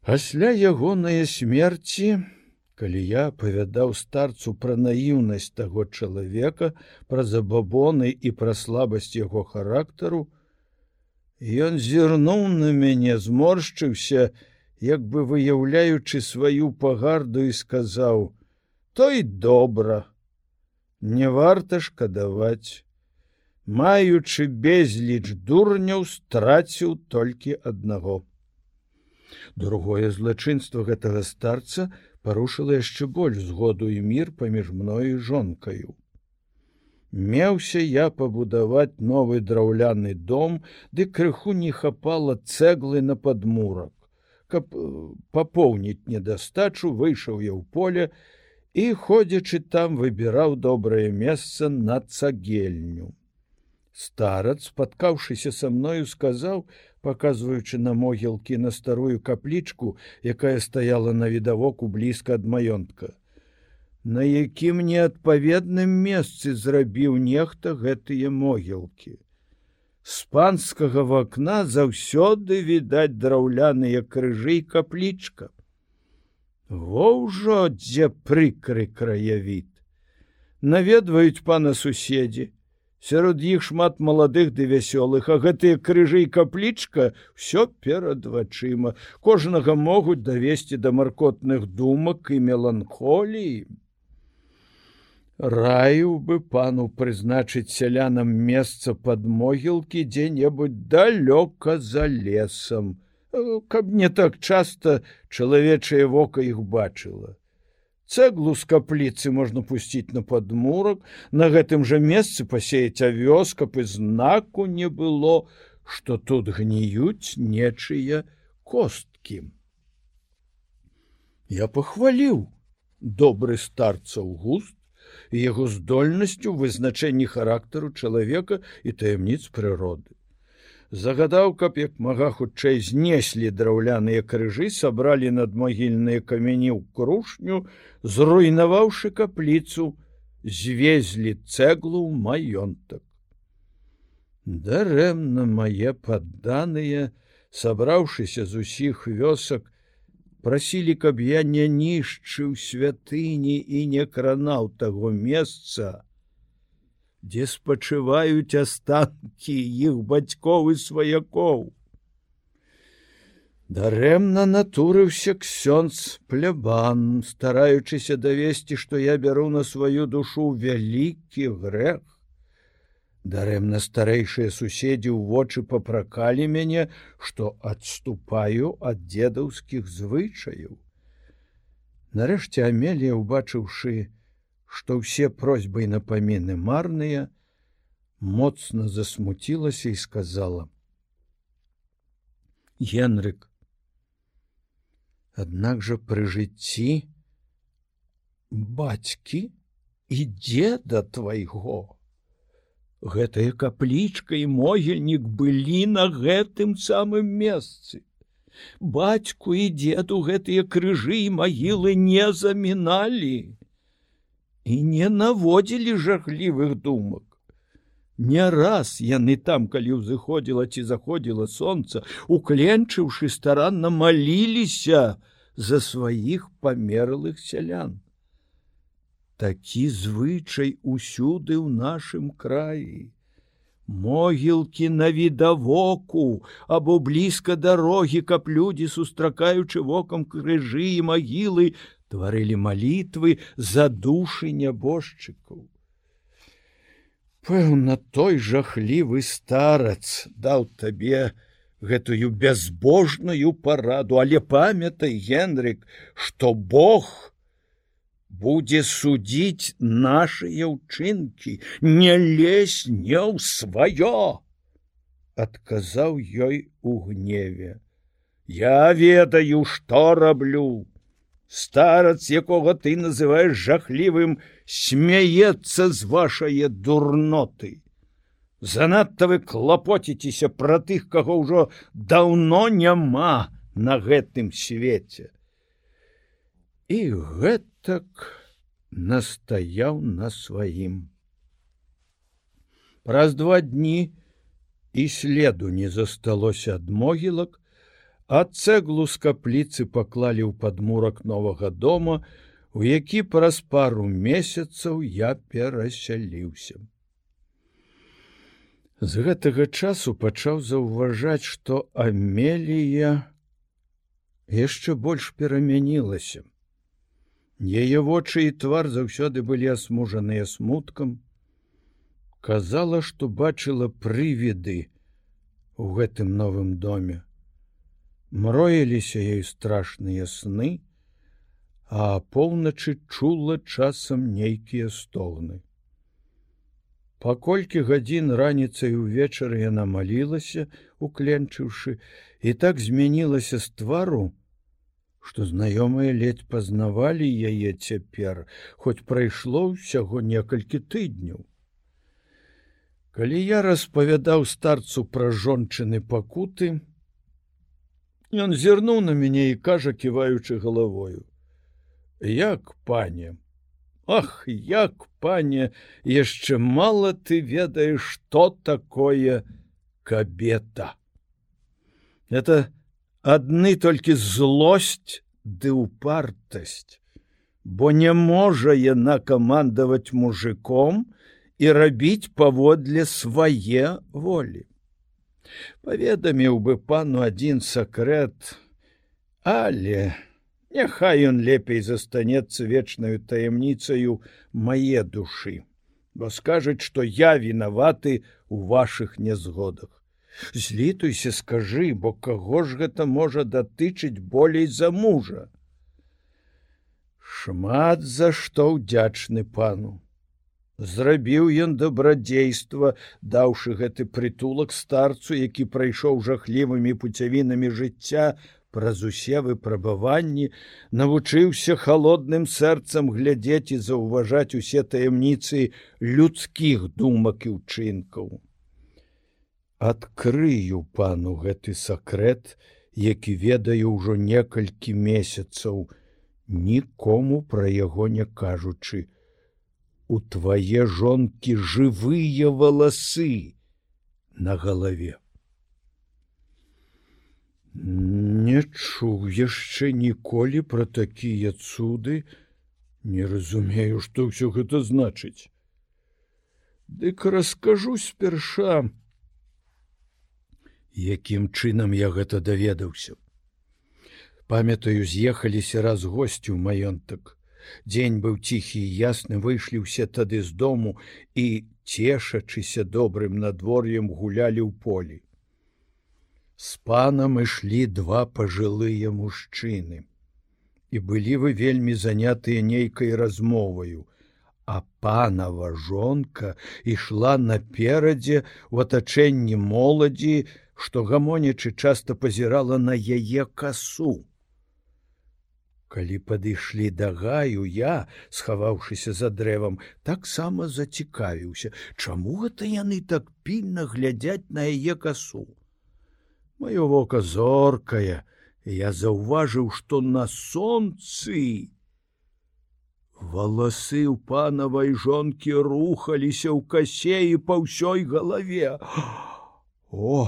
Пасля ягонай смерці, калі я апавядаў старцу пра наіўнасць таго чалавека пра забабоны і пра слабасць яго характару ён зірнуў на мяне зморшчыўся як бы выяўляючы сваю пагарду і сказаў той добра не варта шкадаваць. Маючы безліч дурняў страціў толькі аднаго другое злачынства гэтага старца парушыла яшчэ больш згоду і мір паміж мною і жонкаю. Меўся я пабудаваць новы драўляны дом, ды крыху не хапала цэглы на падмурак. Каб э, папоўніць недастачу, выйшаў я ў поле і, ходзячы там, выбіраў добрае месца на цагельню. Старац, спаткаўшыся са мною, сказаў, паказваючы на могілкі на старую каплічку, якая стаяла на відавоку блізка ад маёнтка. На якім неадпаведным месцы зрабіў нехта гэтыя могілкі. З панскага вакна заўсёды відаць драўляныя крыжы і каплічка. Во ўжо дзе прыкры краявід. Наведваюць пана суседзі, сярод іх шмат маладых ды вясёлых, а гэтыя крыжы і каплічка ўсё перад вачыма кожнага могуць давесці да маркотных думак і меланхоліі. Раю бы пану прызначыць сялянам месца пад могілкі дзе-небудзь далёка за лесам, каб не так часта чалавечае вока іх бачыла. Цэглу з капліцы можна пусціць на падмурак, на гэтым жа месцы пасеяць авёс, каб і знаку не было, што тут гніюць нечыя косткі. Я пахваліў добры старцаў густ і яго здольнасцю вызначэнні характару чалавека і таямніц прыроды загадаў, каб як мага хутчэй знеслі драўляныя крыжы, сабралі над магільныя камяні ў крушню, зруйнаваўшы капліцу, звезлі цэглу ў маёнтак. Дарэмна мае падданыя, сабраўшыся з усіх вёсак, прасілі, каб я не нішчыў святыні і не кранаў таго месца, дзе спачываюць астанкі іх бацькоў і сваякоў. Дарэмна натурыўся ксёнз плябан, стараючыся давесці, што я бяру на сваю душу вялікі грэх. Дарэмна старэйшыя суседзі ў вочы папракалі мяне, што адступаю ад дзедаўскіх звычаяў. Нарэшце Амелія, убачыўшы, што ўсе просьбы і напаміны марныя, моцна засмуцілася і сказала: « Генрык, Аднак жа пры жыцці бацькі і деда твайго. Гэтая каплічка і могільнік былі на гэтым самым месцы. Бацьку і деду гэтыя крыжы і магілы не заміналі і не наводзілі жахлівых думак. Не раз яны там, калі ўзыходзіла ці заходзіла сонца, укленчыўшы старанна маліліся за сваіх памерлых сялян. Такі звычай усюды ў нашым краі. Могілкі на відавоку або блізка дарогі, каб людзі, сустракаючы вокам крыжы і магілы, тварылі малітвы за душы нябожчыкаў. Пэўна, той жахлівы старац даў табе гэтую бязбожную параду, але памятай, Генрик, што Бог будзе судзіць нашыя ўчынкі, не лезь не ў сваё, адказаў ёй у гневе. Я ведаю, што раблю старац якога ты называешь жахлівым смяецца з вашае дурноты. Занадта вы клапоціцеся пра тых каго ўжо даўно няма на гэтым свеце. І гэтак настаяў на сваім. Праз два дні і следу не засталося ад могілак а цэглу з капліцы паклалі ў падмурак новага дома, у які праз пару месяцаў я перасяліўся. З гэтага часу пачаў заўважаць, што Амелія яшчэ больш перамянілася. Яе вочы і твар заўсёды былі асмужаныя смуткам. Казала, што бачыла прывіды у гэтым новым доме мроіліся ёй страшныя сны, а поўначы чула часам нейкія стогны. Паколькі гадзін раніцай увечары яна малілася, укленчыўшы, і так змянілася з твару, што знаёмыя ледзь пазнавалі яе цяпер, хоць прайшло ўсяго некалькі тыдняў. Калі я распавядаў старцу пра жончыны пакуты, ён зірнуў на мяне і кажа, ківаючы галавою: « Як пане, Ах, як пане, яшчэ мала ты ведаеш, што такое кабета. Это адны толькі злосць ды упартасць, бо не можа яна камандаваць мужиком, і рабіць паводле свае волі. Паведаміў бы пану адзін сакрэт, але няхай ён лепей застанецца вечнаю таямніцаю мае душы, бо скажуць, што я вінаваты у ваших нязгодах. Злітуйся, скажы, бо каго ж гэта можа датычыць болей за мужа. Шмат за што ўдзячны пану. Зрабіў ён дабрадзейства, даўшы гэты прытулак старцу, які прайшоў жахлівымі пуцявінамі жыцця праз усе выпрабаванні, навучыўся холодным сэрцам глядзець і заўважаць усе таямніцы людскіх думак і ўчынкаў. Адкрыю пану гэты сакрэт, які ведаю ўжо некалькі месяцаў, нікому пра яго не кажучы, у твае жонкі жывыя валасы на галаве. Не чуў яшчэ ніколі пра такія цуды, не разумею, што ўсё гэта значыць. Дык раскажу спярша, якім чынам я гэта даведаўся. Памятаю, з'ехаліся раз госці ў маёнтак. Дзень быў ціхі і ясны выйшлі ўсе тады з дому і цешачыся добрым надвор'ем гулялі ў полі. З панам ішлі два пажылыя мужчыны. І былі вы вельмі занятыя нейкай размоваю, а панава жонка ішла наперадзе у атачэнні моладзі, што гамонячы часта пазірала на яе касу. Калі падышлі да гаю я, схаваўшыся за дрэвам, таксама зацікавіўся, чаму гэта яны так пільна глядзяць на яе касу. Маё вока зоркае, я заўважыў, што на сонцы валасы ў панавай жонкі рухаліся ў касе і па ўсёй галаве. О!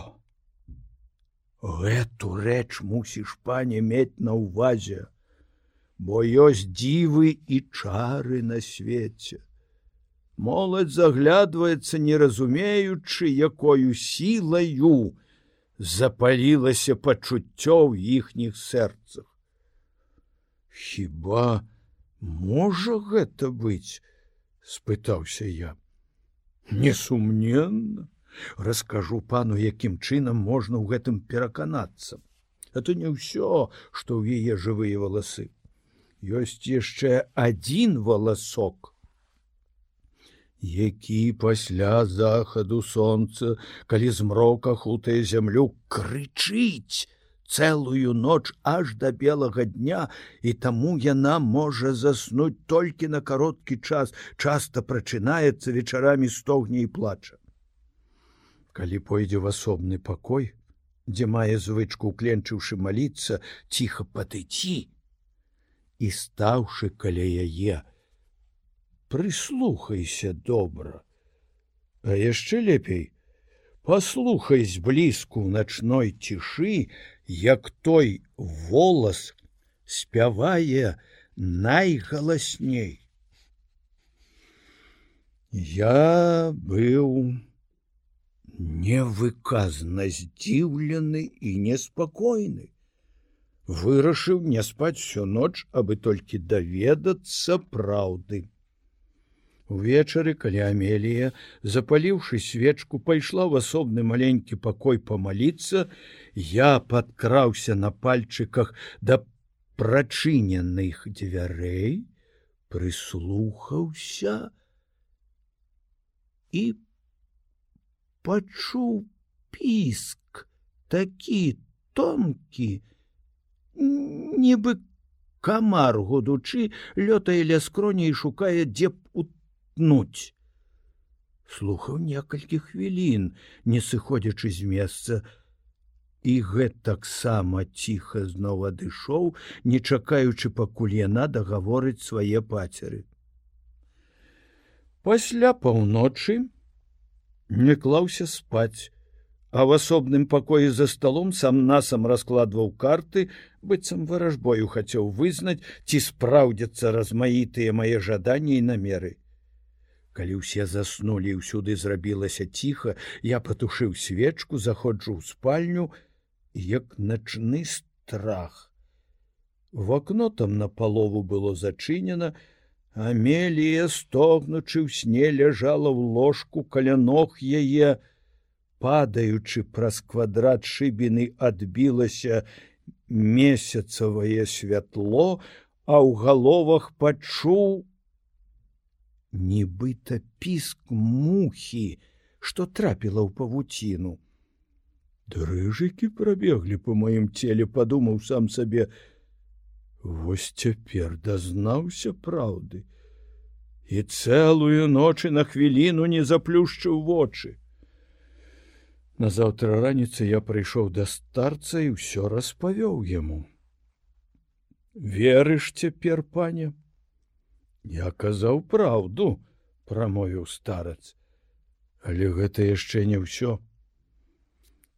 Гэту рэч мусіш пане мець на ўвазе бо ёсць дзівы і чары на свеце. Моладзь заглядваецца, не разумеючы, якою сілаю запалілася пачуццё ў іхніх сэрцах. Хіба можа гэта быць? спытаўся я. Несумненна, раскажу пану, якім чынам можна ў гэтым пераканацца. Это не ўсё, што ў яе жывыя валасы ёсць яшчэ адзін валасок. Які пасля захаду сонца калі змрока хутае зямлю крычыць цэлую ноч аж да белага дня і таму яна можа заснуць толькі на кароткі час часта прачынаецца вечарамі стогне і плача. Калі пойдзе в асобны пакой дзе мае звычку кленчыўшы маліцца ціха патыці і стаўшы каля яе прыслухайся добра а яшчэ лепей паслухай зблізку начной цішы як той волас спявае найгаласней я быў невыказна здзіўлены і неспакойны вырашыў не спаць всю ноч, абы толькі даведацца праўды. Увечары, калі Амелія, запаліўшы свечку, пайшла ў асобны маленькі пакой памаліцца, я падкраўся на пальчыках да прачыненых дзвярэй, прыслухаўся і пачуў піск такі тонкі, нібы камар гудучы лётае ля скроні і шукае дзе б утнуць. Слухаў некалькі хвілін не сыходзячы з месца. І гэт таксама ціха зноў адышоў не чакаючы пакуль яна дагаворыць свае пацеры. Пасля паўночы не клаўся спаць а в асобным пакоі за столом сам насам раскладваў карты быццам варажбою хацеў вызнаць ці спраўдзяцца размаітыя мае жаданні і намеры. Калі ўсе заснулі ўсюды зрабілася ціха я патушыў свечку заходжу ў спальню як начны страх. В окно там на палову было зачынена амелія стогнучы ў сне ляжала ў ложку каля ног яе падаючы праз квадрат шыбіны адбілася месяцавае святло, а ў галовах пачуў нібыта піск мухі, што трапіла ў павуціну. Дрыжыкі прабеглі по маім целе, падумаў сам сабе: Вось цяпер дазнаўся праўды. І цэлую ночы на хвіліну не заплюшчыў вочы. Назаўтра раніцы я прыйшоў да старца і ўсё распавёў яму. Верыш цяпер, пане? Я казаў праўду, прамовіў старац, Але гэта яшчэ не ўсё.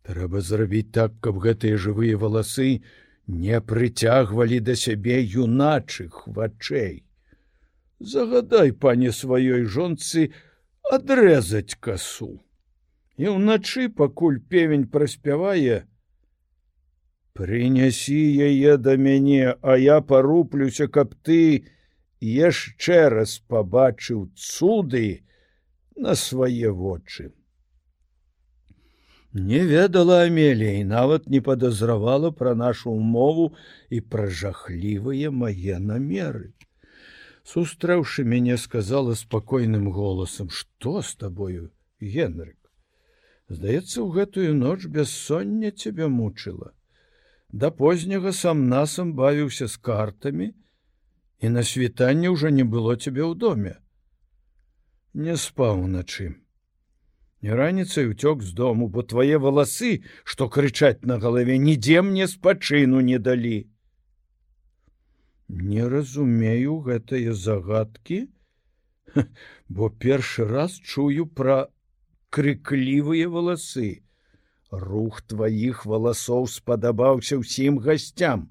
Трэба зрабіць так, каб гэтыя жывыя валасы не прыцягвалі да сябе юначых вачэй. Загадай, пане сваёй жонцы адрэзаць касу і ўначы пакуль певень праспявае прынясі яе да мяне а я паруплюся каб ты яшчэ раз пабачыў цуды на свае вочы не ведала амелія і нават не падазравала пра нашу умову і пра жахлівыя мае намеры. Сустрэўшы мяне сказала спакойным голасам что с табою генрык Здаецца, у гэтую ноч бяссоння цябе мучыла. Да позняга сам насам бавіўся з картамі, і на світанне ўжо не было цябе ў доме. Не спаў уначы. Не раніцай уцёк з дому, бо твае валасы, што крычаць на галаве, нідзе мне спачыну не далі. Не разумею гэтыя загадкі, бо першы раз чую пра крыклівыя валасы. Рух тваіх валасоў спадабаўся ўсім гасцям.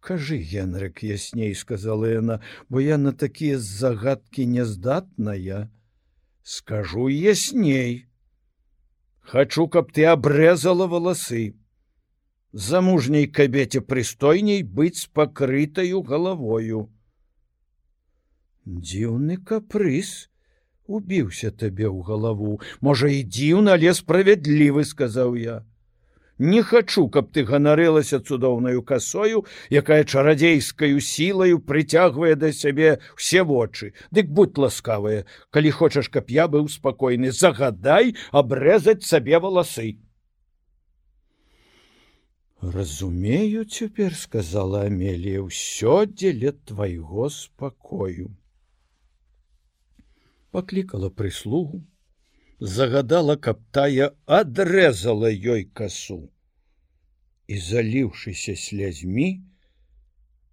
Кажы, Генрык ясней сказала яна, бо я на такія загадкі няздатная. Скажу ясней. Хачу, каб ты абрэзала валасы. Замужняй кабеце прыстойней быць з пакрытаю галавою. Дзіўны капрыз, убіўся табе ў галаву. Можа і дзіўна але справядлівы сказаў я. Не хачу каб ты ганарылася цудоўнаю касою якая чарадзейскаю сілаю прыцягвае да сябе все вочы. Дык будь ласкавая калі хочаш каб я быў спакойны загадай абрэзаць сабе валасы. Разумею цяпер сказала амелія ўсё дзеля твайго спакою паклікала прыслугу, загадала, каб тая адрэзала ёй касу і, заліўшыся слязьмі,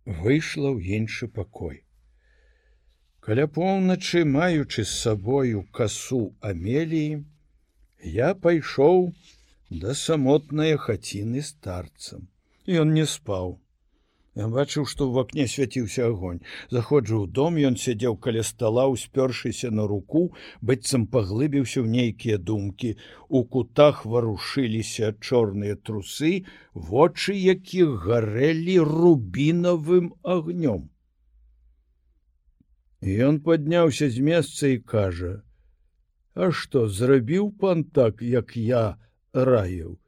выйшла ў іншы пакой. Каля поўначы, маючы з сабою касу амеліі, я пайшоў да самотнае хаціны старцам. Ён не спаў. Бачыў, што ў акне свяціўся агонь. Заходжу ў дом, ён сядзеў каля стала, успёршыся на руку, быццам паглыбіўся ў нейкія думкі. У кутах варушыліся чорныя трусы, вочы якіх гарэлі рубінавым агнём. Ён падняўся з месца і кажа: « А што зрабіў пан так, як я раіў.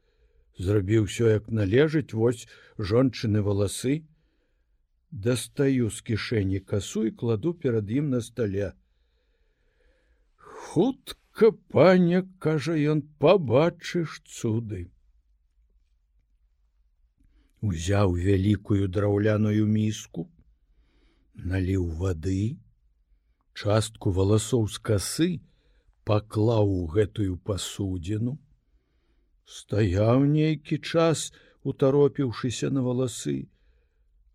Зрабіў усё як належыць, вось жончыны валасы, дастаю з кішэні касу і кладу перад ім на стале. Хутка паня, кажа ён, пабачыш цуды. узяў вялікую драўляную міску, наліў вады, частку валасоў з касы паклаў у гэтую пасудзіну, стаяў нейкі час, утаропіўшыся на валасы,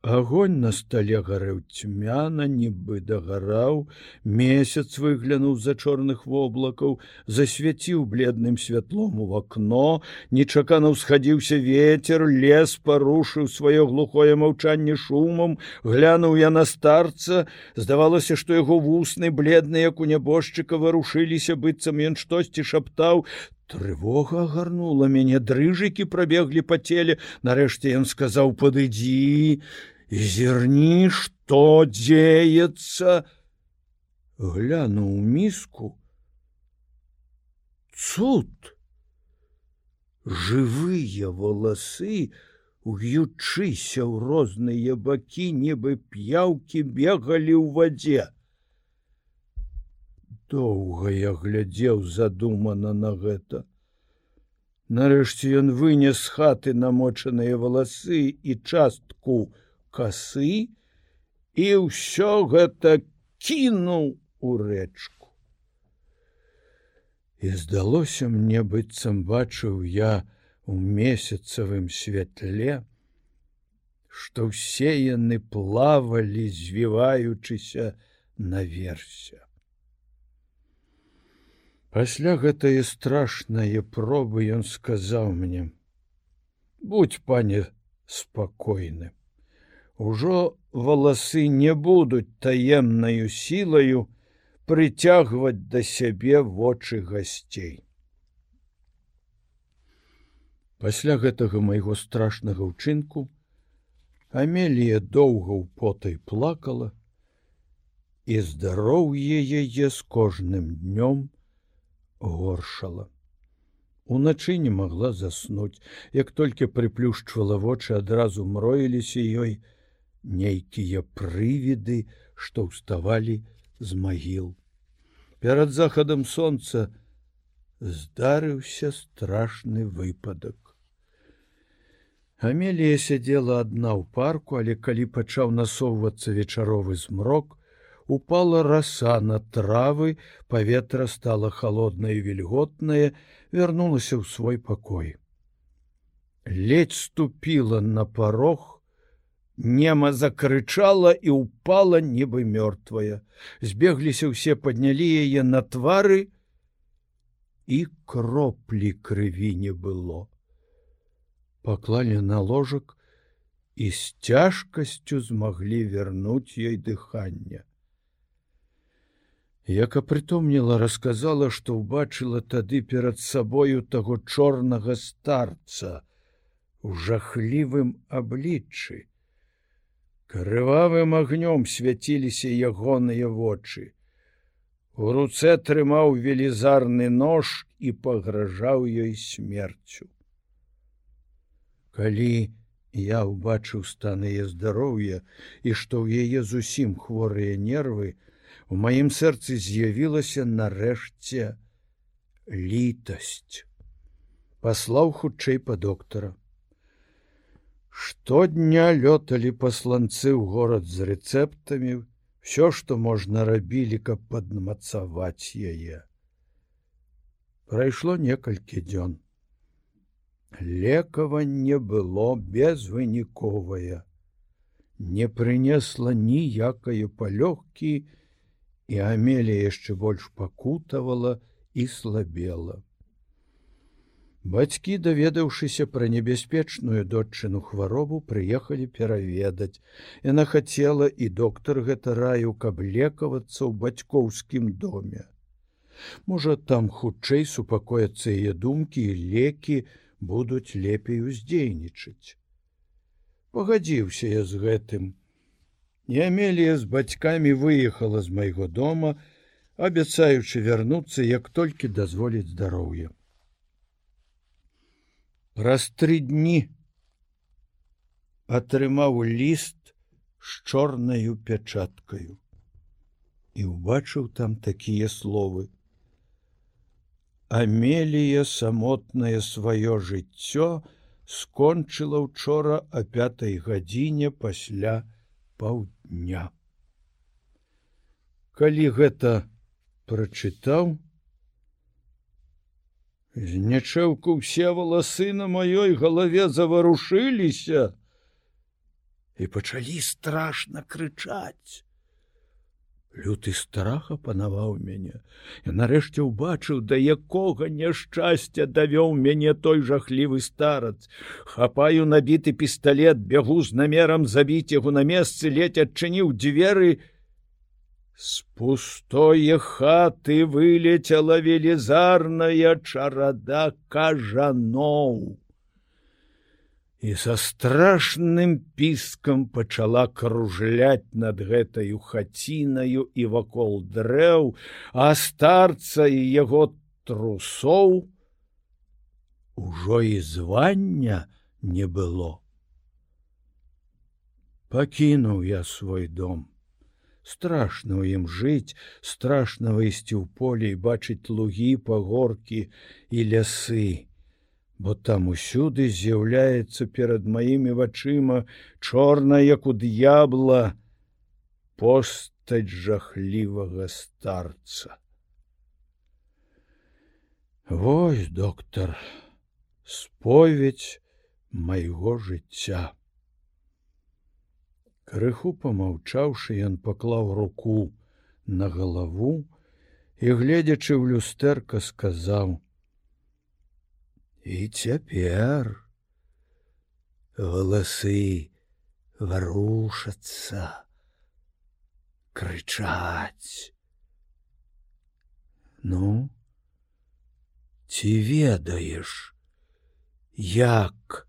Агонь на стале гарэў цьмяна, нібы дагараў, месяц выглянуў за чорных воблакаў, засвяціў бледным святлом у акно, нечакана ўсхадзіўся ветер, лес парушыў сваё глухое маўчанне шумам, глянуў я на старца, здавалася, што яго вусны бледны, як у нябожчыка варушыліся быццам ён штосьці шаптаў, Трывога агарнула мяне дрыжыкі прабеглі па целе. Нарэшце ён сказаў падыдзі зірні што дзеецца. Глянуў міску. Цуд. Жывыя валасы уючыся ў розныя бакі нібы п'яўкі бегалі ў вадзе. Доўга я глядзеў задумана на гэта. Нарэшце ён вынес хаты намочаныя валасы і частку касы і ўсё гэта кінуў у рэчку. І здалося мне быццам бачыў я у месяцавым святле, што ўсе яны плавалі, звіваючыся наверсе. Пасля гэтае страшнае пробы ён сказаў мне: « Будь пане спакойны. Ужо валасы не будуць таемнаю сілаю прыцягваць да сябе вочы гасцей. Пасля гэтага майго страшнага ўчынку Амелія доўга ў потай плакала, і здароўе яе з кожным днём, горшала. Уначы не магла заснуць, як толькі прыплюшчвала вочы адразу мроіліся ёй нейкія прывіды, што ўставалі з магіл. Перад захадам сонца здарыўся страшны выпадак. Амелія сядзела адна ў парку, але калі пачаў насоўвацца вечаровы змрок, упала роса на травы, паветра стало холодное и вільготнае, вярнулася ў свой покой. Ледь ступила на порог, Нема закрычала і упала нібы мёртвая. Збегліся ўсе паднялі яе на твары, і кроплі крыві не было. Паклалі на ложак і з цяжкасцю змаглі вярнуць ёй дыханне. Як апрытомніла, расказала, што ўбачыла тады перад сабою таго чорнага старца у жахлівым абліччы. Крывавым агнём свяціліся ягоныя вочы. У руцэ трымаў велізарны нож і пагражаў ёй смерцю. Калі я ўбачыў стан яе здароўя і што ў яе зусім хворыя нервы, У маім сэрцы з'явілася нарэшце літасць. Паслаў хутчэй па доктара. Штодня лёталі пасланцы ў горад з рэцэптамі, ўсё, што можна рабілі, каб падмацаваць яе. Прайшло некалькі дзён. Лекаванне было безвыніковае, не прынесла ніякае палёгкі, і Амелія яшчэ больш пакутавала і слабела. Бацькі, даведаўшыся пра небяспечную доччыну хваробу, прыехалі пераведаць. Яна хацела і доктар гэта раю, каб лекавацца ў бацькоўскім доме. Можа, там хутчэй супакояцца яе думкі і лекі будуць лепей уздзейнічаць. Пагадзіўся я з гэтым, Ямелія з бацькамі выехала з майго дома, абяцаючы вярнуцца, як толькі дазволіць здароўе. Праз тры дні атрымаў ліст з чорнаю пячаткаю і ўбачыў там такія словы: Амелія самотнае сваё жыццё скончыла учора о пятой гадзіне пасля паўдня. Калі гэта прачытаў, знячэўку ўсе валасы на маёй галаве заварушыліся і пачалі страшна крычаць. Люты страха панаваў мяне. Я нарэшце ўбачыў, да якога няшчасця давёў мяне той жахлівы старац. Хапаю набіты пісталлет, бягу з намерам забіць яго на месцы, ледь адчыніў дзверы. З пустое хаты вылецела велізарная чарада кажаноў і са страшным піскам пачала кружляць над гэтаю хацінаю і вакол дрэў, а старца і яго трусоў ужо і звання не было. Пакінуў я свой дом. Страшно ў ім жыць, страшна выйсці ў поле і бачыць лугі, пагоркі і лясы бо там усюды з'яўляецца перад маімі вачыма чорная як у д'ябла постаць жахлівага старца. Вось доктор споведь майго жыцця. Крыху помаўчаўшы, ён паклаў руку на галаву і, гледзячы ў люстэрка, сказаў: І цяпер галасы варушацца, крычаць. Ну, ці ведаеш, як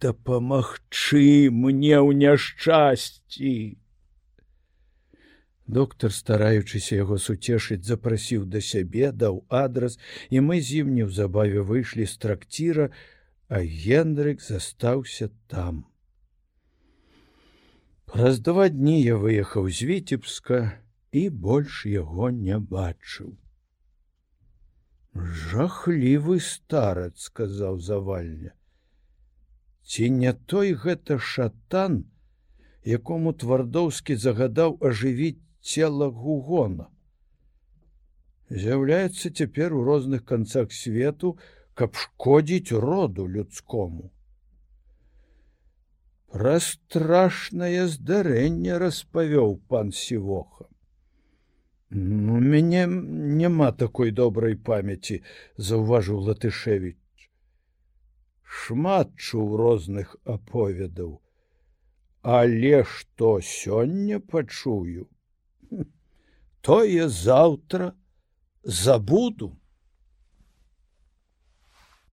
дапамагчы мне ў няшчасці? Доктор, стараючыся яго суцешыць, запрасіў да сябе, даў адрас, і мы з ім неўзабаве выйшлі з тракціра, а Гендрык застаўся там. Праз два дні я выехаў з віцебска і больш яго не бачыў. Жахлівы старац, сказаў завальня. Ці не той гэта шатан, якому твардоўскі загадаў ажывіць цела гугона. З'яўляецца цяпер у розных канцах свету, каб шкодзіць роду людскому. Пра страшнае здарэнне распавёў пан сівоха. У ну, мяне няма такой добрай памяці, заўважыў латышевіч. Шмат чуў розных аповедаў, але што сёння пачую? Тое заўтра забуду